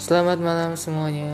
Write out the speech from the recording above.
Selamat malam semuanya.